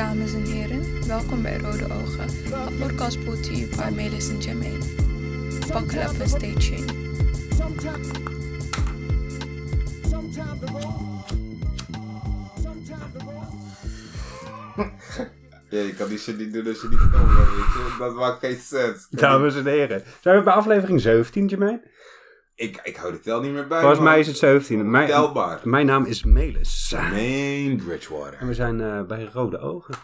dames en heren. Welkom bij Rode Ogen, een podcast brought to you by Melis en Jermaine. Buckle up and stay tuned. Ja, je kan die shit niet doen als je niet kan, weet je. Dat maakt geen sens. Dames en heren. Zijn we bij aflevering 17, Jermaine? Ik, ik hou de tel niet meer bij, Volgens mij is het 17. Mijn, Telbaar. mijn naam is Melis. Main En Bridgewater. we zijn eh, bij Rode Ogen.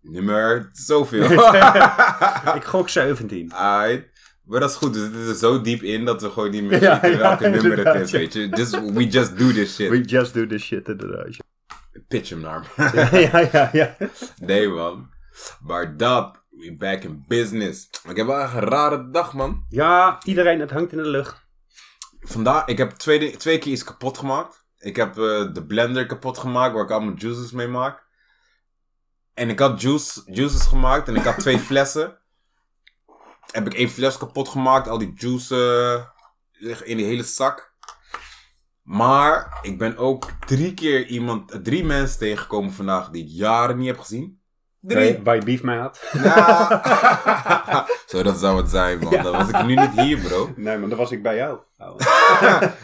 Nummer zoveel. Ik gok 17. Aight. Maar dat is goed, dus het is er zo diep in dat we gewoon niet meer Ja, weten ja, welke nummer het inderdaad, is, ja. weet je. We just do this shit. We just do this shit inderdaad. Pitch hem naar me. Ja, ja, ja. ja. nee, man. Maar dat, we back in business. Ik heb wel echt een rare dag, man. Ja, iedereen, het hangt in de lucht. Vandaag, ik heb twee, twee keer iets kapot gemaakt. Ik heb eh, de blender kapot gemaakt waar ik allemaal juices mee maak. En ik had juice, juices gemaakt en ik had twee flessen. Heb ik één fles kapot gemaakt, al die juice eh, liggen in die hele zak. Maar ik ben ook drie keer iemand, eh, drie mensen tegengekomen vandaag die ik jaren niet heb gezien. Waar Drie. je- waar je beef mee had. Ja. Zo, dat zou het zijn, man. Dan was ik nu niet hier, bro. Nee, maar dan was ik bij jou. Oh.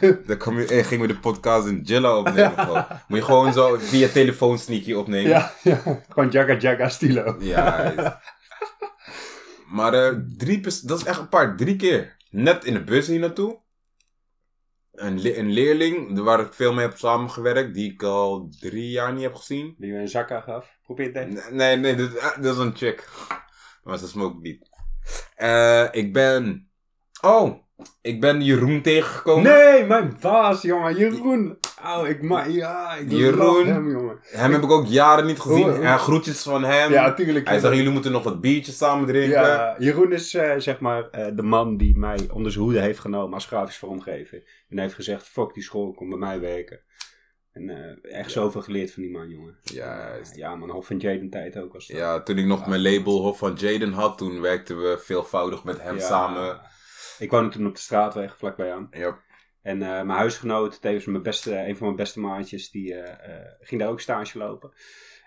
Dan kom je, eh, gingen we de podcast in Jilla opnemen. gewoon. Moet je gewoon zo via telefoon sneaky opnemen. Ja, ja. Gewoon Jagga Jagga stilo. Ja. maar eh, drie, dat is echt apart. Drie keer. Net in de bus hier naartoe. Een, le- een leerling, waar ik veel mee heb samengewerkt, die ik al drie jaar niet heb gezien. Die je een zakka gaf. Probeer het even. Nee, nee, dit, ah, dat is een chick. Maar ze smoke niet. Eh, ik ben... Oh, ik ben Jeroen tegengekomen. Nee, mijn baas, jongen. Jeroen. Oh, ik ma ja, ik Jeroen. hem, jongen. Hem heb ik ook jaren niet gezien. Hoe- En groetjes van hem. Ja, tuurlijk. Hij zegt, jullie moeten nog wat biertjes samen drinken. Ja, Jeroen is eh, zeg maar eh, de man die mij onder zijn hoede heeft genomen als grafisch vormgever. En hij heeft gezegd, fuck die school, kom bij mij werken. En eh, echt zoveel geleerd van die man, jongen. Juist. Ja man, Hof van Jaden tijd ook als Ja, toen ik nog mijn label Hof van Jaden had, toen werkten we veelvoudig met hem samen. Ik woonde toen op de straatweg, vlakbij aan. Ja. En eh, mijn huisgenoot, tevens mijn beste, een van mijn beste maatjes, die eh, eh, ging daar ook stage lopen.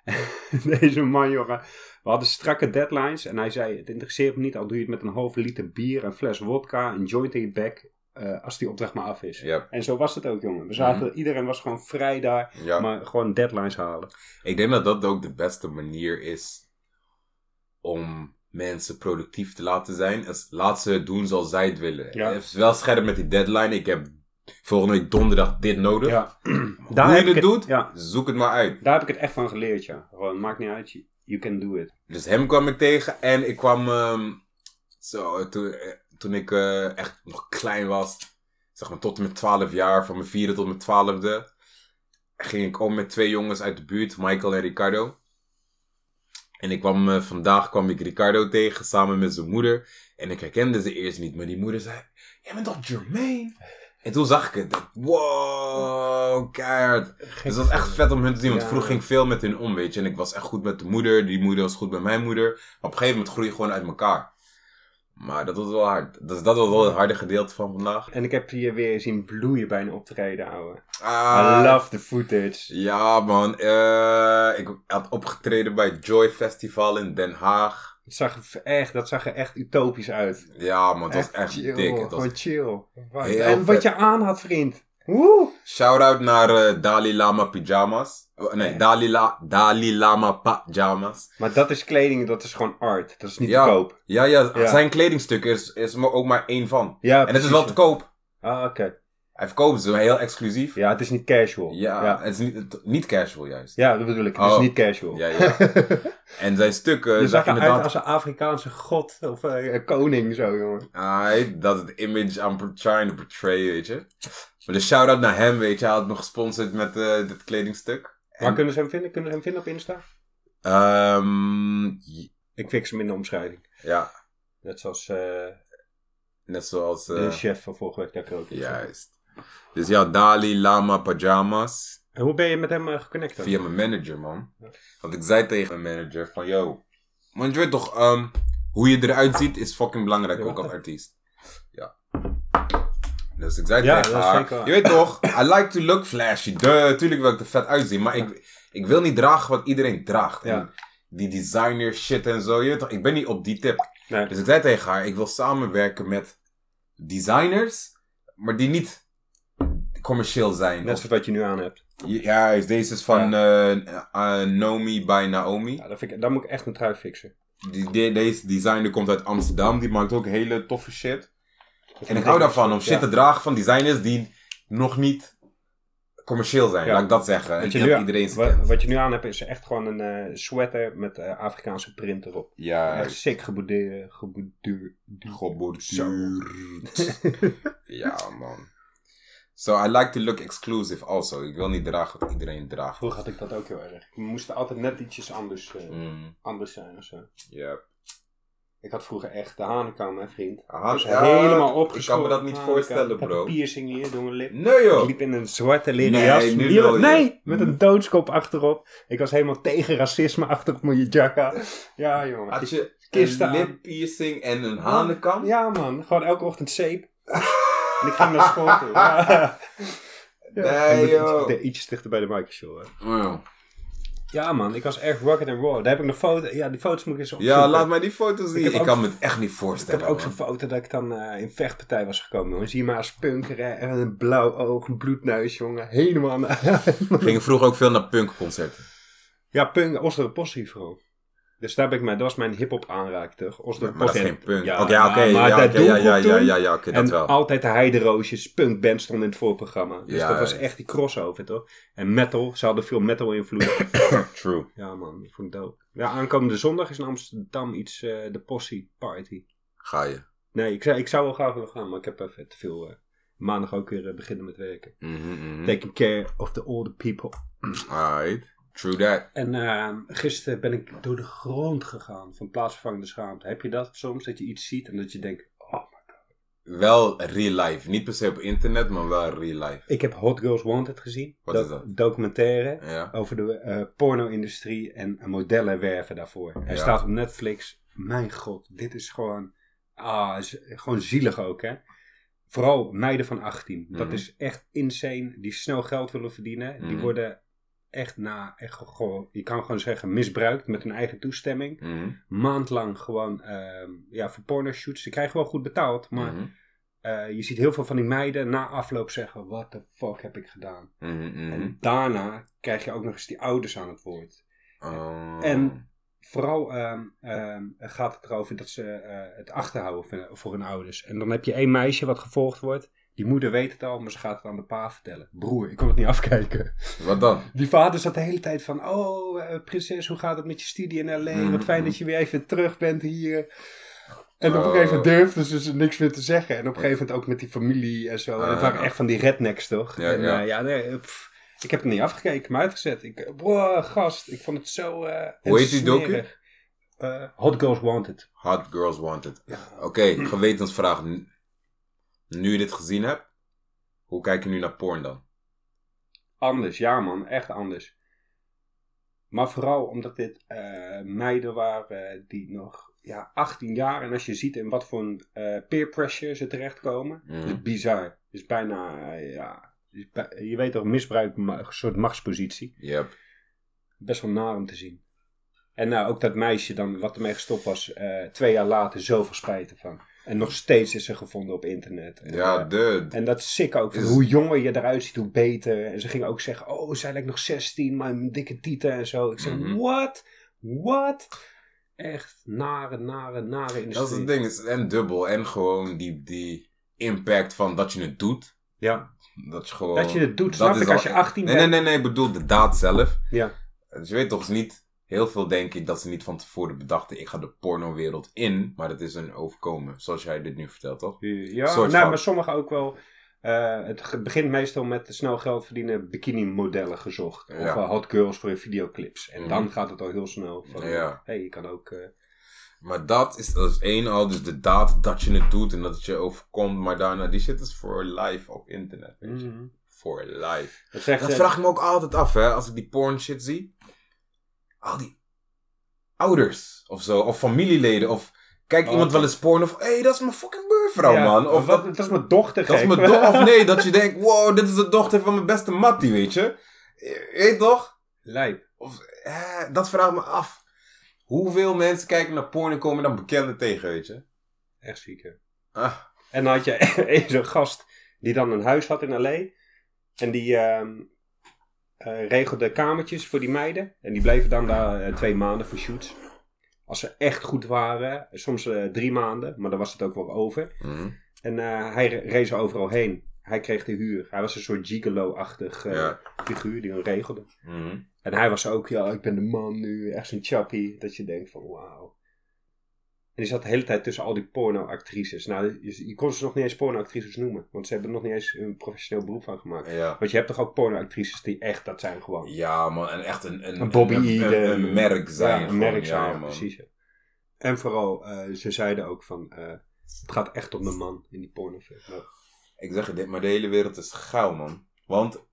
Deze man, jongen. We hadden strakke deadlines en hij zei, het interesseert me niet, al doe je het met een halve liter bier, een fles wodka, een joint in je bek, als die opdracht maar af is. En zo was het ook, jongen. We zaten, iedereen was gewoon vrij daar, ja. maar gewoon deadlines halen. Ik denk dat dat ook de beste manier is om mensen productief te laten zijn. Laat ze het doen zoals zij het willen. Ja. Het is wel scherp met die deadline. Ik heb volgende week donderdag dit nodig. Ja. Hoe Daar je heb ik het het- doet, ja. zoek het maar uit. Daar heb ik het echt van geleerd, ja. Gewoon, maakt niet uit, you- can do it. Dus hem kwam ik tegen en ik kwam ehm, zo, toen, eh, toen ik eh, echt nog klein was, zeg maar tot en met 12 jaar, van mijn vierde tot mijn twaalfde, ging ik om met twee jongens uit de buurt, Michael en Ricardo. En ik kwam, eh, vandaag kwam ik Ricardo tegen samen met zijn moeder. En ik herkende ze eerst niet, maar die moeder zei: Jij bent toch Jermaine? En toen zag ik het. Wow, keihard. Dus het was echt vet om hun te zien, want Ja. vroeger ging ik veel met hun om, weet je. En ik was echt goed met de moeder, die moeder was goed met mijn moeder. Maar op een gegeven moment groei je gewoon uit elkaar. Maar dat was wel hard. Dus dat was wel het harde gedeelte van vandaag. En ik heb je weer zien bloeien bij een optreden, ouwe. Ah, I love the footage. Ja, man. eh, ik had opgetreden bij Joy Festival in Den Haag. Het zag er echt, dat zag er echt utopisch uit. Ja, man. Het was echt chill, dik. Het was... Gewoon chill. Wat- en wat je aan had, vriend. Woe! Shout-out naar eh, Dalai Lama Pyjamas. Oh, nee, Dalai, La Dalai Lama Pajamas. Maar dat is kleding, dat is gewoon art. Dat is niet Ja. te koop. Ja, ja, Ja. zijn kledingstuk is, is er ook maar één van. Ja, En het is wel te koop. Ah, oké. Hij verkoopt ze heel exclusief. Ja, het is niet casual. Ja, ja. het is niet, het- niet casual juist. Ja, dat bedoel ik. Het is Oh. niet casual. Ja, ja. en zijn stukken Je zag eruit inderdaad... als een Afrikaanse god of eh, koning zo, jongen. Ai, dat is het image I'm trying to portray, weet je. Maar de shout-out naar hem, weet je. Hij had me gesponsord met eh, dit kledingstuk. Waar kunnen ze hem vinden? Kunnen ze hem vinden op Insta? Ehm, j- Ik fix hem in de omschrijving. ja, Net zoals eh, net zoals... de chef van vorige week daar ook. juist. Dus ja, Dali Lama Pajamas. En hoe ben je met hem eh, geconnect dan? Via mijn manager, man. Want ik zei tegen mijn manager van, yo, want je weet toch, ehm, hoe je eruit ziet is fucking belangrijk, Ja, ook als artiest. Ja. Dus ik zei Ja, tegen haar, je weet toch, I like to look flashy. Duh, tuurlijk wil ik er vet uitzien, maar ik, ik wil niet dragen wat iedereen draagt. Ja. En die designer shit en zo. Je weet toch, ik ben niet op die tip. Nee. Dus ik zei tegen haar, ik wil samenwerken met designers, maar die niet commercieel zijn. Net zoals wat je nu aan hebt. ja, deze is van eh eh, Nomi by Naomi. Ja, dat vind ik, moet ik echt een trui fixen. Die, die- deze designer komt uit Amsterdam, die maakt ook hele toffe shit. En ik hou daarvan om ja. shit te dragen van designers die nog niet commercieel zijn, laat ik dat zeggen. En Wat je, nu, iedereen wat, wat je nu aan hebt is echt gewoon een eh, sweater met Afrikaanse print erop. Ja, Echt sick geboedeerd. gebodeerd. geborduurd. ja, man. So, I like to look exclusive also. Ik wil niet dragen wat iedereen draagt. Vroeger had ik dat ook heel erg. We moesten altijd net ietsjes anders, eh, Mm, anders zijn of zo. ja. Ik had vroeger echt de hanenkam, hè vriend. Aha, Dus ja, helemaal Ik opgeschoren. kan me dat niet hanenkam. voorstellen, Ik had bro. een piercing hier door mijn lip. Nee, Ik joh. liep in een zwarte leren Nee, jas. je. nee, met een doodskop achterop. Ik was helemaal tegen racisme achterop mijn jacka. Ja, jongen. Had je Kisten een lip piercing en een hanenkam? Ja, man. Gewoon elke ochtend zeep. En ik ging naar school toe. Ja. Nee, Ik moet joh. iets, de- ietsjes dichter bij de mic, show. hè. Oh, Ja, man. Ik was echt rocket and roll. Daar heb ik nog foto's. Ja, die foto's moet ik eens Ja, opzoeken. laat mij die foto's zien. Ik, kan me het echt niet Ik voorstellen. heb ook zo'n foto dat ik dan eh, in vechtpartij was gekomen. Jongen. Zie je maar als punkeren en een blauw oog, een bloedneus, jongen. Helemaal... Gingen vroeger ook veel naar punkconcerten. ja, punk, Osdorp Possie vooral. Dus daar ben ik mee, dat was mijn hip-hop aanraak, toch? Osdorp Maar dat is Possie. geen punk. Ja, Oké, ja, oké. maar ja, ja, ja, ja, ja, ja, oké, dat En wel. altijd de Heideroosjes, punkband stond in het voorprogramma. Dus Ja, dat was echt die crossover, toch? En metal, ze hadden veel metal invloed. True. ja man, dat vond ik dope. Ja, aankomende zondag is in Amsterdam iets, eh, de Possie Party. Ga je. Nee, ik zou, ik zou wel graag willen gaan, maar ik heb even te veel... eh, maandag ook weer eh, beginnen met werken. Mhm, mhm. Taking care of the older people. Alright. True that. En eh, gisteren ben ik door de grond gegaan van plaatsvervangende schaamte. Heb je dat soms, dat je iets ziet en dat je denkt... Oh, Wel real life. Niet per se op internet, maar wel real life. ik heb Hot Girls Wanted gezien. Wat is dat? Documentaire. Ja. over de eh, porno-industrie en modellen werven daarvoor. Hij Ja. staat op Netflix. Mijn god, dit is gewoon, ah, is gewoon zielig ook, hè. Vooral meiden van 18. Dat Mhm. is echt insane. Die snel geld willen verdienen. Die Mhm. worden echt na, echt gewoon, je kan gewoon zeggen, misbruikt met hun eigen toestemming. Mhm, Maandlang gewoon, ehm, ja, voor pornoshoots. Ze krijgen wel goed betaald, maar mhm, eh, je ziet heel veel van die meiden na afloop zeggen, what the fuck heb ik gedaan? mhm. En daarna krijg je ook nog eens die ouders aan het woord. Oh. En vooral ehm, ehm, gaat het erover dat ze eh, het achterhouden voor hun ouders. En dan heb je één meisje wat gevolgd wordt. Die moeder weet het al, maar ze gaat het aan de pa vertellen. Broer, ik kon het niet afkijken. Wat dan? Die vader zat de hele tijd van... Oh, eh, prinses, hoe gaat het met je studie in L.A.? Mhm. Wat fijn dat je weer even terug bent hier. En op een Oh. gegeven moment durfden ze ze niks meer te zeggen. En op een gegeven moment ook met die familie en zo. En het Ah. waren echt van die rednecks, toch? Ja, en, ja. eh, ja nee, pff, ik heb het niet afgekeken, maar uitgezet. Ik, bro, gast, ik vond het zo... eh, Hoe heet die docu? Eh, Hot Girls Wanted. Hot Girls Wanted. Oké, gewetensvraag. Nu je dit gezien hebt, hoe kijk je nu naar porn dan? Anders, ja man, echt anders. Maar vooral omdat dit eh, meiden waren die nog ja, 18 jaar. En als je ziet in wat voor een, eh, peer pressure ze terechtkomen. Het is bizar. Is bijna, eh, ja... het is bij- Je weet toch, misbruik, een soort machtspositie. Yep. Best wel naar om te zien. En nou, ook dat meisje dan, wat ermee gestopt was, twee jaar later zoveel spijt ervan. En nog steeds is ze gevonden op internet. En, Ja, eh, dude. en dat is sick ook. Is- Hoe jonger je eruit ziet, hoe beter. En ze gingen ook zeggen, oh, zij lijkt nog 16, maar een dikke tieten en zo. Ik zeg, Mhm. what? What? Echt nare, nare, nare Dat is industrie. het ding. Het is en dubbel. En gewoon die, die impact van dat je het doet. Ja. Dat je gewoon... Dat je het doet, snap ik, al- als je 18 Nee, nee, bent. nee, nee. Ik bedoel de daad zelf. Ja. Dus je weet toch, niet... Heel veel denk ik dat ze niet van tevoren bedachten... Ik ga de pornowereld in. Maar het is een overkomen. Zoals jij dit nu vertelt, toch? Ja, nou, van. maar sommigen ook wel. eh, het begint meestal met snel geld verdienen bikini-modellen gezocht. Of Ja. eh, hot girls voor je videoclips. En Mhm. dan gaat het al heel snel. Van, Ja. hey, je kan ook... eh, Maar dat is, dat is één al. Dus de daad dat je het doet en dat het je overkomt. Maar daarna, die shit is voor life op internet. Weet je. mhm. For life. Dat Dat vraag ik me ook altijd af, hè. Als ik die porn shit zie. Al die ouders of zo. Of familieleden. Of kijkt Oh, iemand wel eens porn. Of, hé, hey, dat is mijn fucking buurvrouw, ja, man. Of dat, dat is mijn dochter, dat is mijn dochter. Of nee, dat je denkt, wow, dit is de dochter van mijn beste mattie, weet je. Je Weet toch? Lijp. Of, eh, dat vraag ik me af. Hoeveel mensen kijken naar porn en komen dan bekenden tegen, weet je? Echt ziek, hè? Ah, En dan had je zo'n gast die dan een huis had in L.A. En die ehm, eh, regelde kamertjes voor die meiden. En die bleven dan daar eh, twee maanden voor shoots. Als ze echt goed waren, soms eh, drie maanden, maar dan was het ook wel over. mhm. En hij re- reed er overal heen. Hij kreeg de huur. Hij was een soort gigolo-achtig Ja. figuur die hem regelde. Mhm. En hij was ook, ja, ik ben de man nu, echt zo'n chappie. Dat je denkt van, wauw. En die zat de hele tijd tussen al die porno-actrices. Nou, je, je kon ze nog niet eens porno-actrices noemen. Want ze hebben er nog niet eens een professioneel beroep van gemaakt. Ja. Want je hebt toch ook porno-actrices die echt, dat zijn gewoon. Ja, man. En echt een, een, Een Bobby een, een, een merk zijn. Ja, een merk zijn, Ja, precies. ja. En vooral, eh, ze zeiden ook van, eh, het gaat echt om de man in die pornofilm. Ik zeg je dit, maar de hele wereld is gauw, man. Want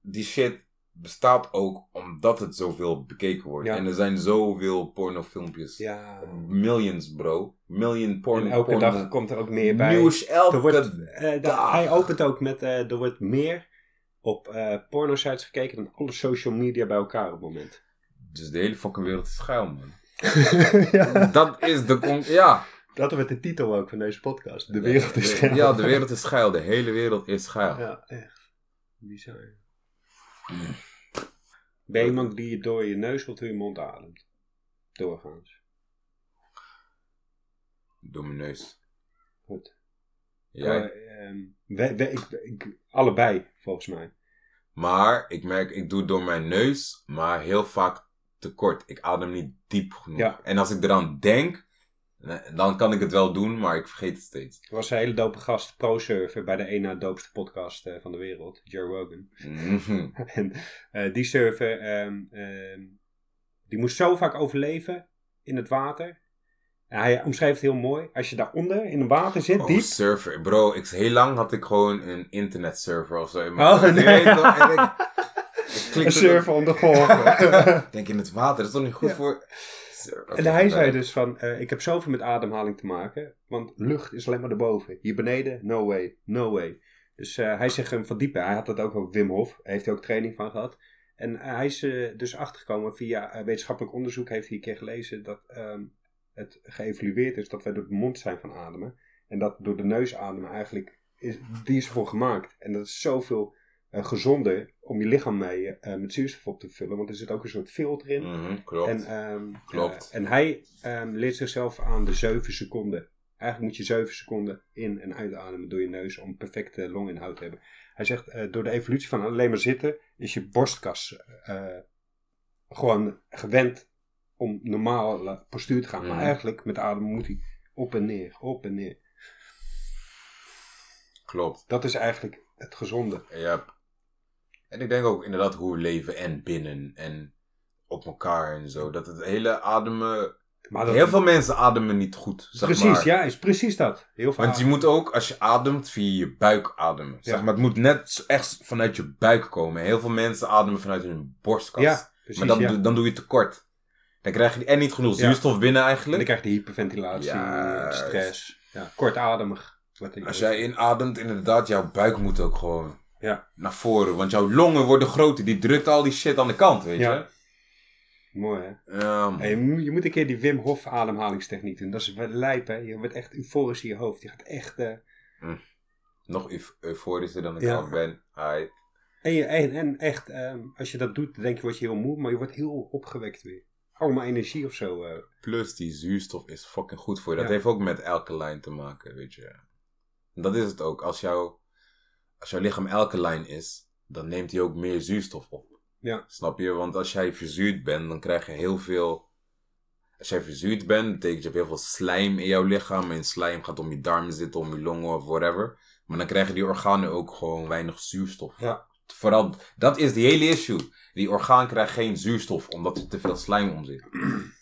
die shit bestaat ook omdat het zoveel bekeken wordt. Ja. En er zijn zoveel pornofilmpjes. ja. Millions, bro. Million porno. En elke porno- dag komt er ook meer bij. Nieuws elke wordt, eh, da- dag. hij opent ook met, eh, er wordt meer op eh porno-sites gekeken dan alle social media bij elkaar op het moment. Dus de hele fucking wereld is schuil, man. ja. Dat is de... Ja. Dat werd de titel ook van deze podcast. De wereld is scherp. Ja, de wereld is schuil. De hele wereld is schuil. Ja, echt. Bizar. Ben je iemand die je door je neus of door je mond ademt? Doorgaans. Door mijn neus. Goed. Eh, ehm, we- we- ik, ik- allebei, volgens mij. Maar ik merk, ik doe het door mijn neus, maar heel vaak te kort. Ik adem niet diep genoeg. Ja. En als ik eraan denk, dan kan ik het wel doen, maar ik vergeet het steeds. Er was een hele dope gast, pro-surfer, bij de één na doopste podcast eh, van de wereld, Joe Rogan. Mhm. En eh, die surfer, ehm, ehm, die moest zo vaak overleven in het water. En hij omschreef het heel mooi. Als je daaronder in het water zit, Oh, diep. surfer. Bro, ik, heel lang had ik gewoon een internetserver of zo. in Oh, nee. weet toch, en ik- ik Een surfer onder golven. Ik denk in het water, dat is toch niet goed Ja. voor... En hij zei eh, dus van, eh, ik heb zoveel met ademhaling te maken. Want lucht is alleen maar erboven. Hier beneden, no way, no way. Dus eh, hij zegt hem verdiepen. Hij had dat ook over Wim Hof. Heeft hij ook training van gehad. En hij is dus achtergekomen via wetenschappelijk onderzoek. Heeft hij een keer gelezen dat ehm, het geëvalueerd is dat wij door de mond zijn van ademen. En dat door de neus ademen eigenlijk, is, die is ervoor gemaakt. En dat is zoveel gezonder om je lichaam mee eh, met zuurstof op te vullen. Want er zit ook een soort filter in. mhm, klopt. En, ehm, Klopt. eh, en hij ehm, leert zichzelf aan de 7 seconden. Eigenlijk moet je 7 seconden in- en uitademen door je neus om perfecte longinhoud te hebben. Hij zegt, eh, door de evolutie van alleen maar zitten, is je borstkas eh, gewoon gewend om normaal postuur te gaan. Maar Mhm. eigenlijk met ademen moet hij op en neer, op en neer. Klopt. Dat is eigenlijk het gezonde. Ja. En ik denk ook inderdaad hoe we leven en binnen en op elkaar en zo. Dat het hele ademen... Maar dat, Heel veel mensen ademen niet goed, zeg precies, maar. ja, is precies dat. Heel vaak. Want je moet ook, als je ademt, via je buik ademen. Zeg Ja. maar, het moet net echt vanuit je buik komen. Heel veel mensen ademen vanuit hun borstkas. ja, precies. maar dan, ja. dan doe je tekort. Dan krijg je en niet genoeg zuurstof binnen En eigenlijk. dan krijg je hyperventilatie, stress. Ja, kortademig. Wat ik- Als jij inademt, inderdaad, jouw buik moet ook gewoon Ja. naar voren. Want jouw longen worden groter. Die drukt al die shit aan de kant, weet Ja. je. Mooi hè? Ja. Hey, je, moet, een keer die Wim Hof ademhalingstechniek doen. Dat is wel lijp hè. Je wordt echt euforisch in je hoofd. Je gaat echt... eh, Nog euf- euforischer dan ik Ja. al ben. Ai. En, je, en, en echt, ehm, als je dat doet, dan denk je, word je heel moe. Maar je wordt heel opgewekt weer. Allemaal energie of zo. eh. Plus die zuurstof is fucking goed voor je. Dat Ja. heeft ook met alkaline te maken, weet je. Dat is het ook. Als, jouw als jouw lichaam alkaline is, dan neemt hij ook meer zuurstof op. Ja. Snap je? Want als jij verzuurd bent, dan krijg je heel veel... Als jij verzuurd bent, betekent je hebt heel veel slijm in jouw lichaam. En slijm gaat om je darmen zitten, om je longen of whatever. Maar dan krijgen die organen ook gewoon weinig zuurstof. Ja. Vooral, dat is die hele issue. Die orgaan krijgt geen zuurstof, omdat er te veel slijm om zit.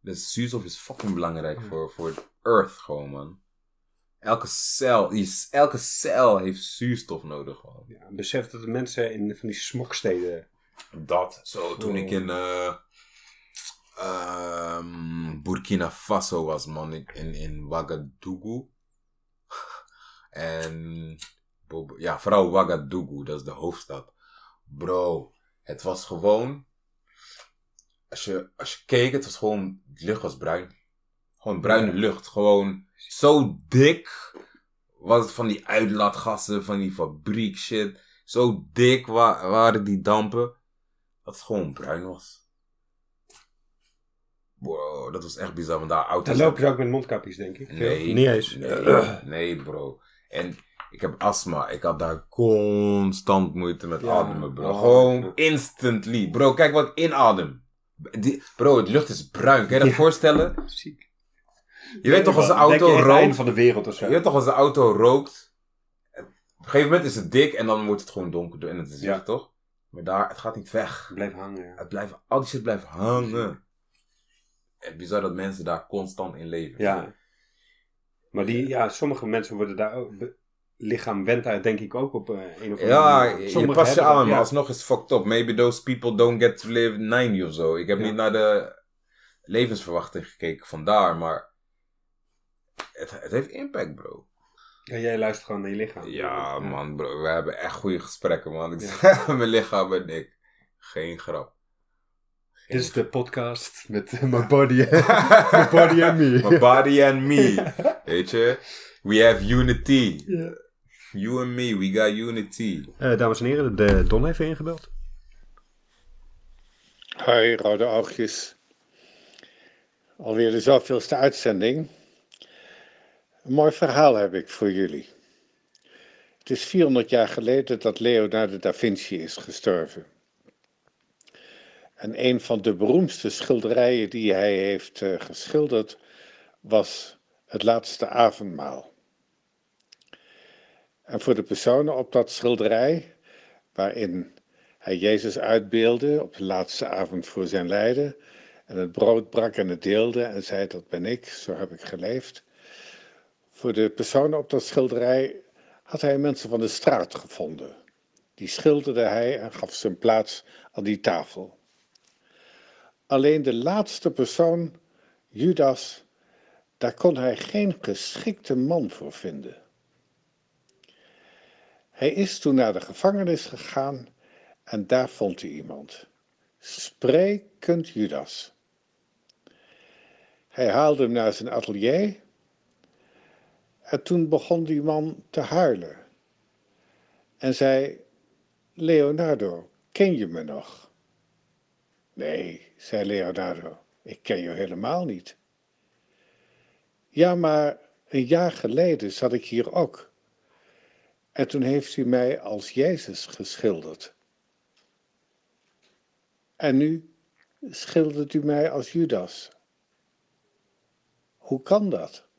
Dus zuurstof is fucking belangrijk voor, voor het earth gewoon, man. Elke cel, elke cel heeft zuurstof nodig, gewoon. Ja, besef dat de mensen in van die smoksteden... Dat. Zo, toen ik in eh, ehm, Burkina Faso was, man. Ik, in, in Ouagadougou. en ja, vooral Ouagadougou, dat is de hoofdstad. Bro, het was gewoon... als je, als je keek, het was gewoon, de lucht was bruin. Gewoon bruine lucht. Gewoon zo dik was het van die uitlaatgassen, van die fabriek shit. Zo dik wa- waren die dampen, dat het gewoon bruin was. Wow, dat was echt bizar, want daar auto's... Dan lopen ze ook met mondkapjes, denk ik. Nee. Niet eens. Nee, nee, bro. En ik heb astma. Ik had daar constant moeite met Ja. ademen, bro. Oh, Gewoon instantly. Bro, kijk wat ik inadem. Die, bro, het lucht is bruin. Kan je dat Ja. voorstellen? Ziek. Je weet toch als je auto het rookt... van de wereld of zo. Je weet toch als een auto rookt... Op een gegeven moment is het dik en dan wordt het gewoon donker en het is Ja. toch? Maar daar, het gaat niet weg. Blijf hangen. ja. Het blijft, al die shit blijft hangen. En bizar dat mensen daar constant in leven. Ja. Maar die, ja, sommige mensen worden daar ook... lichaam went daar denk ik ook op eh, een of andere Ja, manier. je past je aan, maar ja. alsnog is het fucked up. Maybe those people don't get to live 90 of zo. Ik heb niet naar de levensverwachting gekeken vandaar, maar het, het heeft impact, bro. Ja, jij luistert gewoon naar je lichaam. Ja, man, bro. We hebben echt goede gesprekken, man. Ik Ja. zeg, mijn lichaam en ik. Geen grap. Geen Dit is de podcast met eh, My Body, my body and Me. My body and me. Weet je? We have unity. Ja. You and me, we got unity. Eh, dames en heren, de Don heeft ingebeld. Hoi, rode oogjes. Alweer de zoveelste uitzending. Een mooi verhaal heb ik voor jullie. Het is 400 jaar geleden dat Leonardo da Vinci is gestorven. En een van de beroemdste schilderijen die hij heeft eh, geschilderd was Het Laatste Avondmaal. En voor de personen op dat schilderij, waarin hij Jezus uitbeelde op de laatste avond voor zijn lijden. En het brood brak en het deelde en zei: Dat ben ik, zo heb ik geleefd. Voor de personen op dat schilderij had hij mensen van de straat gevonden. Die schilderde hij en gaf zijn plaats aan die tafel. Alleen de laatste persoon, Judas, daar kon hij geen geschikte man voor vinden. Hij is toen naar de gevangenis gegaan en daar vond hij iemand. Sprekend Judas. Hij haalde hem naar zijn atelier. En toen begon die man te huilen. En zei: Leonardo, ken je me nog? Nee, zei Leonardo, ik ken je helemaal niet. Ja, maar een jaar geleden zat ik hier ook. En toen heeft u mij als Jezus geschilderd. En nu schildert u mij als Judas. Hoe kan dat?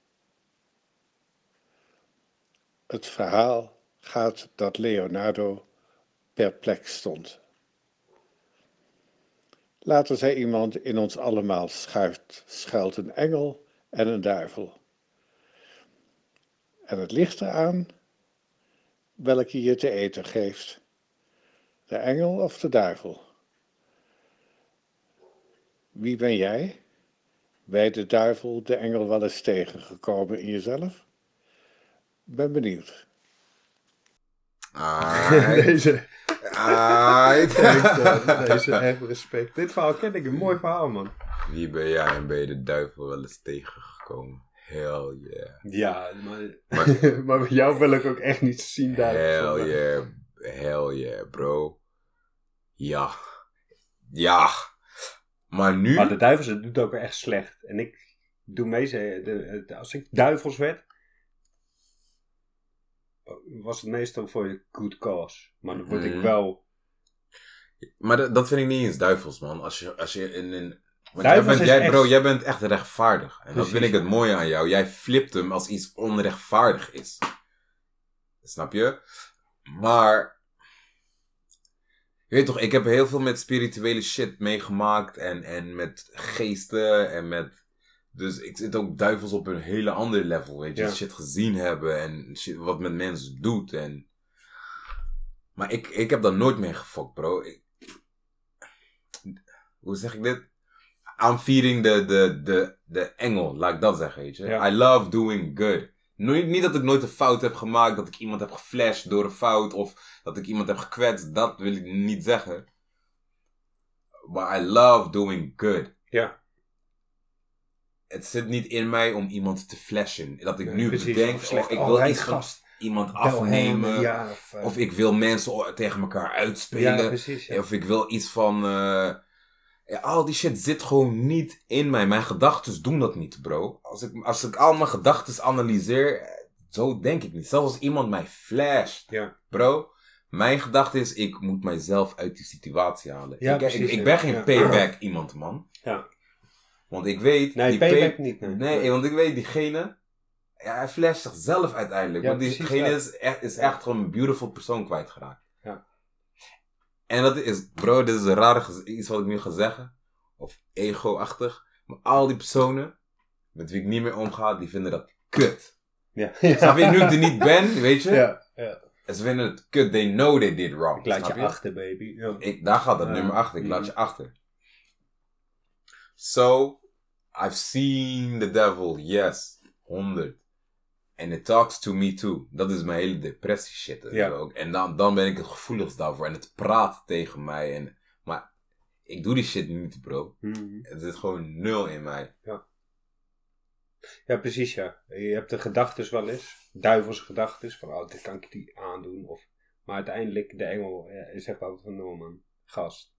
Het verhaal gaat dat Leonardo perplex stond. Later zei iemand in ons allemaal schuilt, schuilt een engel en een duivel. En het ligt eraan welke je te eten geeft. De engel of de duivel? Wie ben jij? Bij de duivel, de engel wel eens tegengekomen in jezelf? Ben benieuwd. Aight. Deze, Aight. deze echt respect. Dit verhaal ken ik, een mooi verhaal, man. Wie ben jij en ben je de duivel wel eens tegengekomen? Hell yeah. Ja, maar, maar bij jou wil ik ook echt niet zien daar. Hell yeah. Hell yeah, bro. Ja. Ja. Maar nu... Maar de duivels, het doet ook echt slecht. En ik doe mee, ze- de, de- als ik duivels werd, was het meestal voor de good cause. Maar dan word ik Mhm. wel... Maar dat, dat vind ik niet eens duivels, man. Als je, als je in een... Want jij bent, jij, echt- bro, jij bent echt rechtvaardig. En dat vind ik het mooie aan jou. Jij flipt hem als iets onrechtvaardig is. Snap je? Maar... Je weet toch, ik heb heel veel met spirituele shit meegemaakt. En, en met geesten en met... Dus ik zit ook duivels op een hele andere level, weet je. Ja. Shit gezien hebben en shit wat met mensen doet. En... Maar ik, ik heb daar nooit mee gefokt, bro. Ik, hoe zeg ik dit? I'm feeding de, de, de, de engel, laat ik dat zeggen, weet je. Ja. I love doing good. Nooit, niet dat ik nooit een fout heb gemaakt, dat ik iemand heb geflasht door een fout, of dat ik iemand heb gekwetst, dat wil ik niet zeggen. but I love doing good. Ja. Het zit niet in mij om iemand te flashen. Dat ik nu precies. bedenk, Of slecht, oh, ik wil iets van gast. iemand afnemen. Ja, of, eh, Of ik wil mensen tegen elkaar uitspelen. Ja, precies. ja. Of ik wil iets van. eh, ja, al die shit zit gewoon niet in mij. Mijn gedachten doen dat niet, bro. Als ik, als ik al mijn gedachten analyseer, eh, zo denk ik niet. Zelfs als iemand mij flasht, Ja. bro. Mijn gedachte is, ik moet mijzelf uit die situatie halen. Ik, ik, precies, ik ben geen payback iemand, man. Ja. Want ik weet. Nee, die payback pay- niet. Nee. Nee, want ik weet, diegene. Ja, hij flasht zichzelf uiteindelijk. Ja, want diegene dat. is echt, is echt gewoon een beautiful persoon kwijtgeraakt. Ja. En dat is, bro, dit is een rare gez- iets wat ik nu ga zeggen. Of ego-achtig. Maar al die personen met wie ik niet meer omga, die vinden dat kut. Ja. Snap je? Nu ik er niet ben, weet je? Ja, ja. En ze vinden het kut. They know they did wrong. Ik laat snap je achter, baby. Ja. Ik, daar gaat dat Ja. nummer achter. Ik laat Mhm. je achter. So, I've seen the devil, yes. 100. And it talks to me too. Dat is mijn hele depressie shit. Ja. ook. En dan, dan ben ik het gevoeligst daarvoor. En het praat tegen mij. En, maar ik doe die shit niet, bro. Het zit gewoon nul in mij. Ja, precies ja. Je hebt de gedachten wel eens, duivelse gedachten, van oh, dit kan ik die aandoen. Of, maar uiteindelijk, de engel eh, zegt altijd van, no man, gast,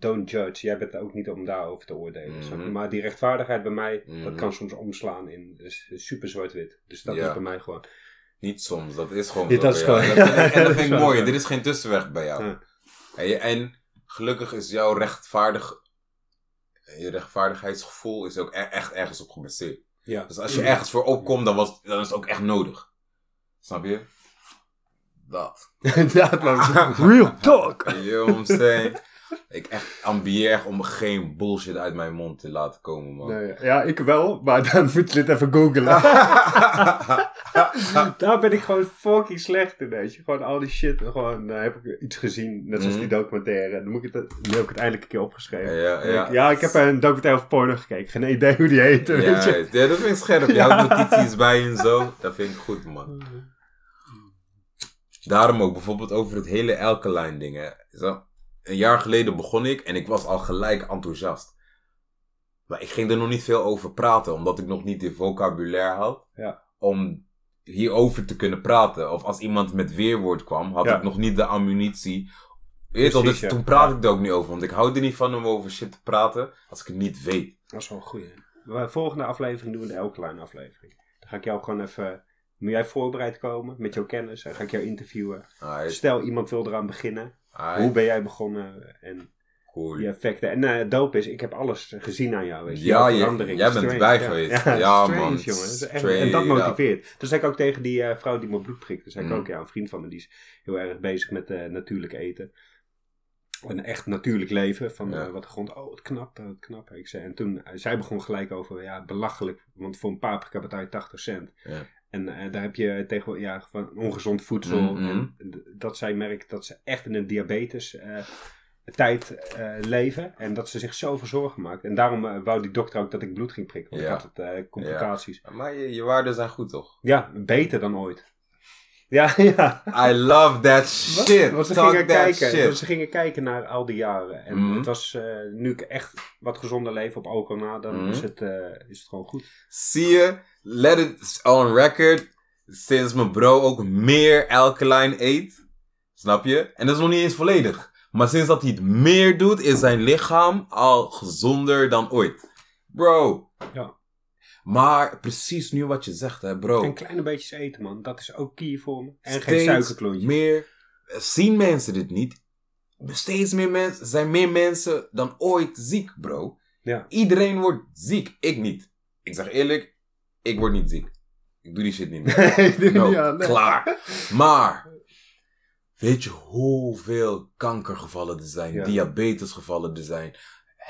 don't judge. Jij bent er ook niet om daarover te oordelen. Mhm. Maar die rechtvaardigheid bij mij, dat Mhm. kan soms omslaan in dus, super zwart-wit. Dus dat Ja. is bij mij gewoon. Niet soms, dat is gewoon dat is gewoon- En dat vind ik mooi. Dit is geen tussenweg bij jou. Ja. En, je- en gelukkig is jouw rechtvaardig... Je rechtvaardigheidsgevoel is ook e- echt ergens op gebaseerd. Ja. Dus als je ergens voor opkomt, dan, was, dan is het ook echt nodig. Snap je? Dat. Real talk. You know what I'm saying? Ik echt ambieer om geen bullshit uit mijn mond te laten komen, man. Nee, ja, ik wel, maar dan moet je dit even googlen. Daar ben ik gewoon fucking slecht in, weet je. Gewoon al die shit, gewoon eh, heb ik iets gezien, net zoals Mhm. die documentaire. Dan moet ik het, nu heb ik het eindelijk een keer opgeschreven. Ja, ja. ik- ja, ik heb een documentaire over porno gekeken. Geen idee hoe die heet, weet Ja, je. ja, dat vind ik scherp. Je Ja. houdt notities bij en zo. Dat vind ik goed, man. Daarom ook bijvoorbeeld over het hele Alkaline ding. Hè. Zo, een jaar geleden begon ik en ik was al gelijk enthousiast. Maar ik ging er nog niet veel over praten, omdat ik nog niet de vocabulaire had. Ja. Om hierover te kunnen praten. Of als iemand met weerwoord kwam, had Ja. ik nog niet de ammunitie. Weet je wel, Precies, dus ja. toen praat Ja. ik er ook niet over. Want ik hou er niet van om over shit te praten als ik het niet weet. Dat is wel een goeie. De volgende aflevering doen we de Alkaline aflevering. Dan ga ik jou gewoon even... Moet jij voorbereid komen met jouw kennis? Dan ga ik jou interviewen. Alright, Stel, iemand wil eraan beginnen. Hoe ben jij begonnen? En cool. die effecten. En eh dope is, ik heb alles gezien aan jou. Weet je, Ja, je- jij bent erbij ja. geweest. Ja, Ja, strange, man. jongen. Dat echt- en dat motiveert. Toen zei ik ook tegen die eh, vrouw die mijn bloed prikt. Toen zei ik Mm. ook, ja, een vriend van me die is heel erg bezig met eh, natuurlijk eten. Een echt natuurlijk leven. Van Ja. wat de grond, oh, het knap, het knap. Ik zei, en toen, zij begon gelijk over, ja, belachelijk. Want voor een paprika betaal je 80 cent. Ja. En eh, daar heb je tegen ja, van ongezond voedsel. Mhm. En dat zij merkt dat ze echt in een diabetes eh, tijd eh, leven. En dat ze zich zoveel zorgen maakt. En daarom wou die dokter ook dat ik bloed ging prikken. Want Ja. ik had het, complicaties. Maar je, je waarden zijn goed, toch? Ja. beter dan ooit. Ja, ja. I love that shit. Want ze Talk gingen, that kijken, shit. want ze gingen kijken naar al die jaren. En Mhm. het was, eh, nu ik echt wat gezonder leef op alcohol na, dan Mhm. is, het, eh, is het gewoon goed. Zie je? Let it on record. Sinds mijn bro ook meer alkaline eet. Snap je? En dat is nog niet eens volledig. Maar sinds dat hij het meer doet, is zijn lichaam al gezonder dan ooit. Bro. Ja. Maar precies nu wat je zegt, hè, bro. En kleine beetjes eten, man. Dat is ook key voor me. En geen Steeds suikerklontje. meer zien mensen dit niet. Steeds meer mensen, zijn meer mensen dan ooit ziek, bro. Ja. Iedereen wordt ziek. Ik niet. Ik zeg eerlijk, ik word niet ziek. Ik doe die shit niet meer. Nee, doe No, niet aan, nee. klaar. Maar, weet je hoeveel kankergevallen er zijn, Ja. diabetesgevallen er zijn,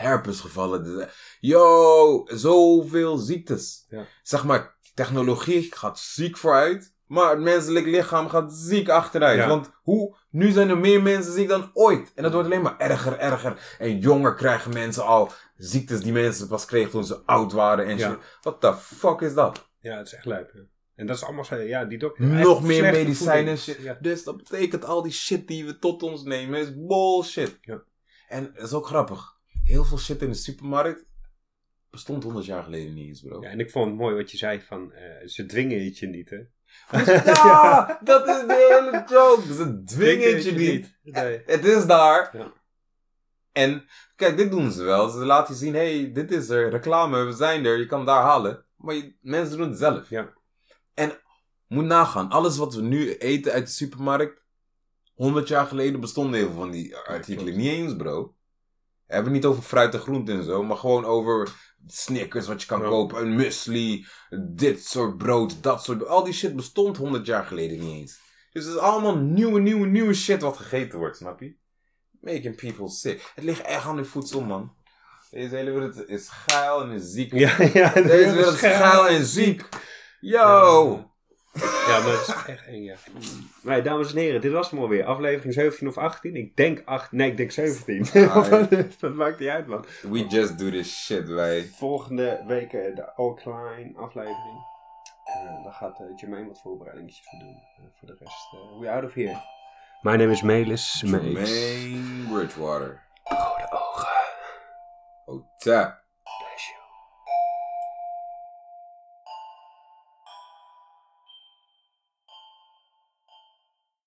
herpesgevallen er zijn. Yo, zoveel ziektes. Ja. Zeg maar, technologie gaat ziek vooruit, maar het menselijk lichaam gaat ziek achteruit. Ja. Want hoe, nu zijn er meer mensen ziek dan ooit. En dat wordt alleen maar erger, erger. En jonger krijgen mensen al ziektes die mensen pas kregen toen ze oud waren en Ja. What the fuck is dat? Ja, het is echt lijp. En dat is allemaal ja, die dokter. Nog meer medicijnen shit. Ja. Dus dat betekent al die shit die we tot ons nemen is bullshit. Ja. En dat is ook grappig. Heel veel shit in de supermarkt bestond 100 jaar geleden niet eens, bro. Ja, en ik vond het mooi wat je zei van, eh, ze dwingen het je niet, hè? Ja, dat is de hele joke. Ze dwingen het je niet. Nee. Het is daar. Ja. En kijk, dit doen ze wel. Ze laten je zien, hey, dit is er, reclame, we zijn er, je kan daar halen. Maar je- mensen doen het zelf. Ja. En moet nagaan, alles wat we nu eten uit de supermarkt, 100 jaar geleden bestonden heel veel van die artikelen niet eens, bro. Hebben niet over fruit en groente en zo, maar gewoon over Snickers wat je kan Ja. kopen, een muesli, dit soort brood, dat soort. Al die shit bestond 100 jaar geleden niet eens. Dus het is allemaal nieuwe, nieuwe, nieuwe shit wat gegeten wordt, snap je? Making people sick. Het ligt echt aan de voedsel, man. Deze hele wereld is geil en is ziek. Ja, ja. Deze wereld is geil en ziek. Yo! Ja, maar dat is echt eng, ja. Nee, dames en heren, dit was hem alweer. Aflevering 17 of 18? Ik denk 8, nee, ik denk 17. Ah, ja. dat maakt niet uit, man. We just do this shit, wij. Volgende week eh, de Alkaline aflevering. Eh daar gaat uh, Jermaine wat voorbereidingetjes voor doen. Voor de rest, uh, we out of here. My name is Melis. Main Bridgewater. Rode ogen. Oh, tap.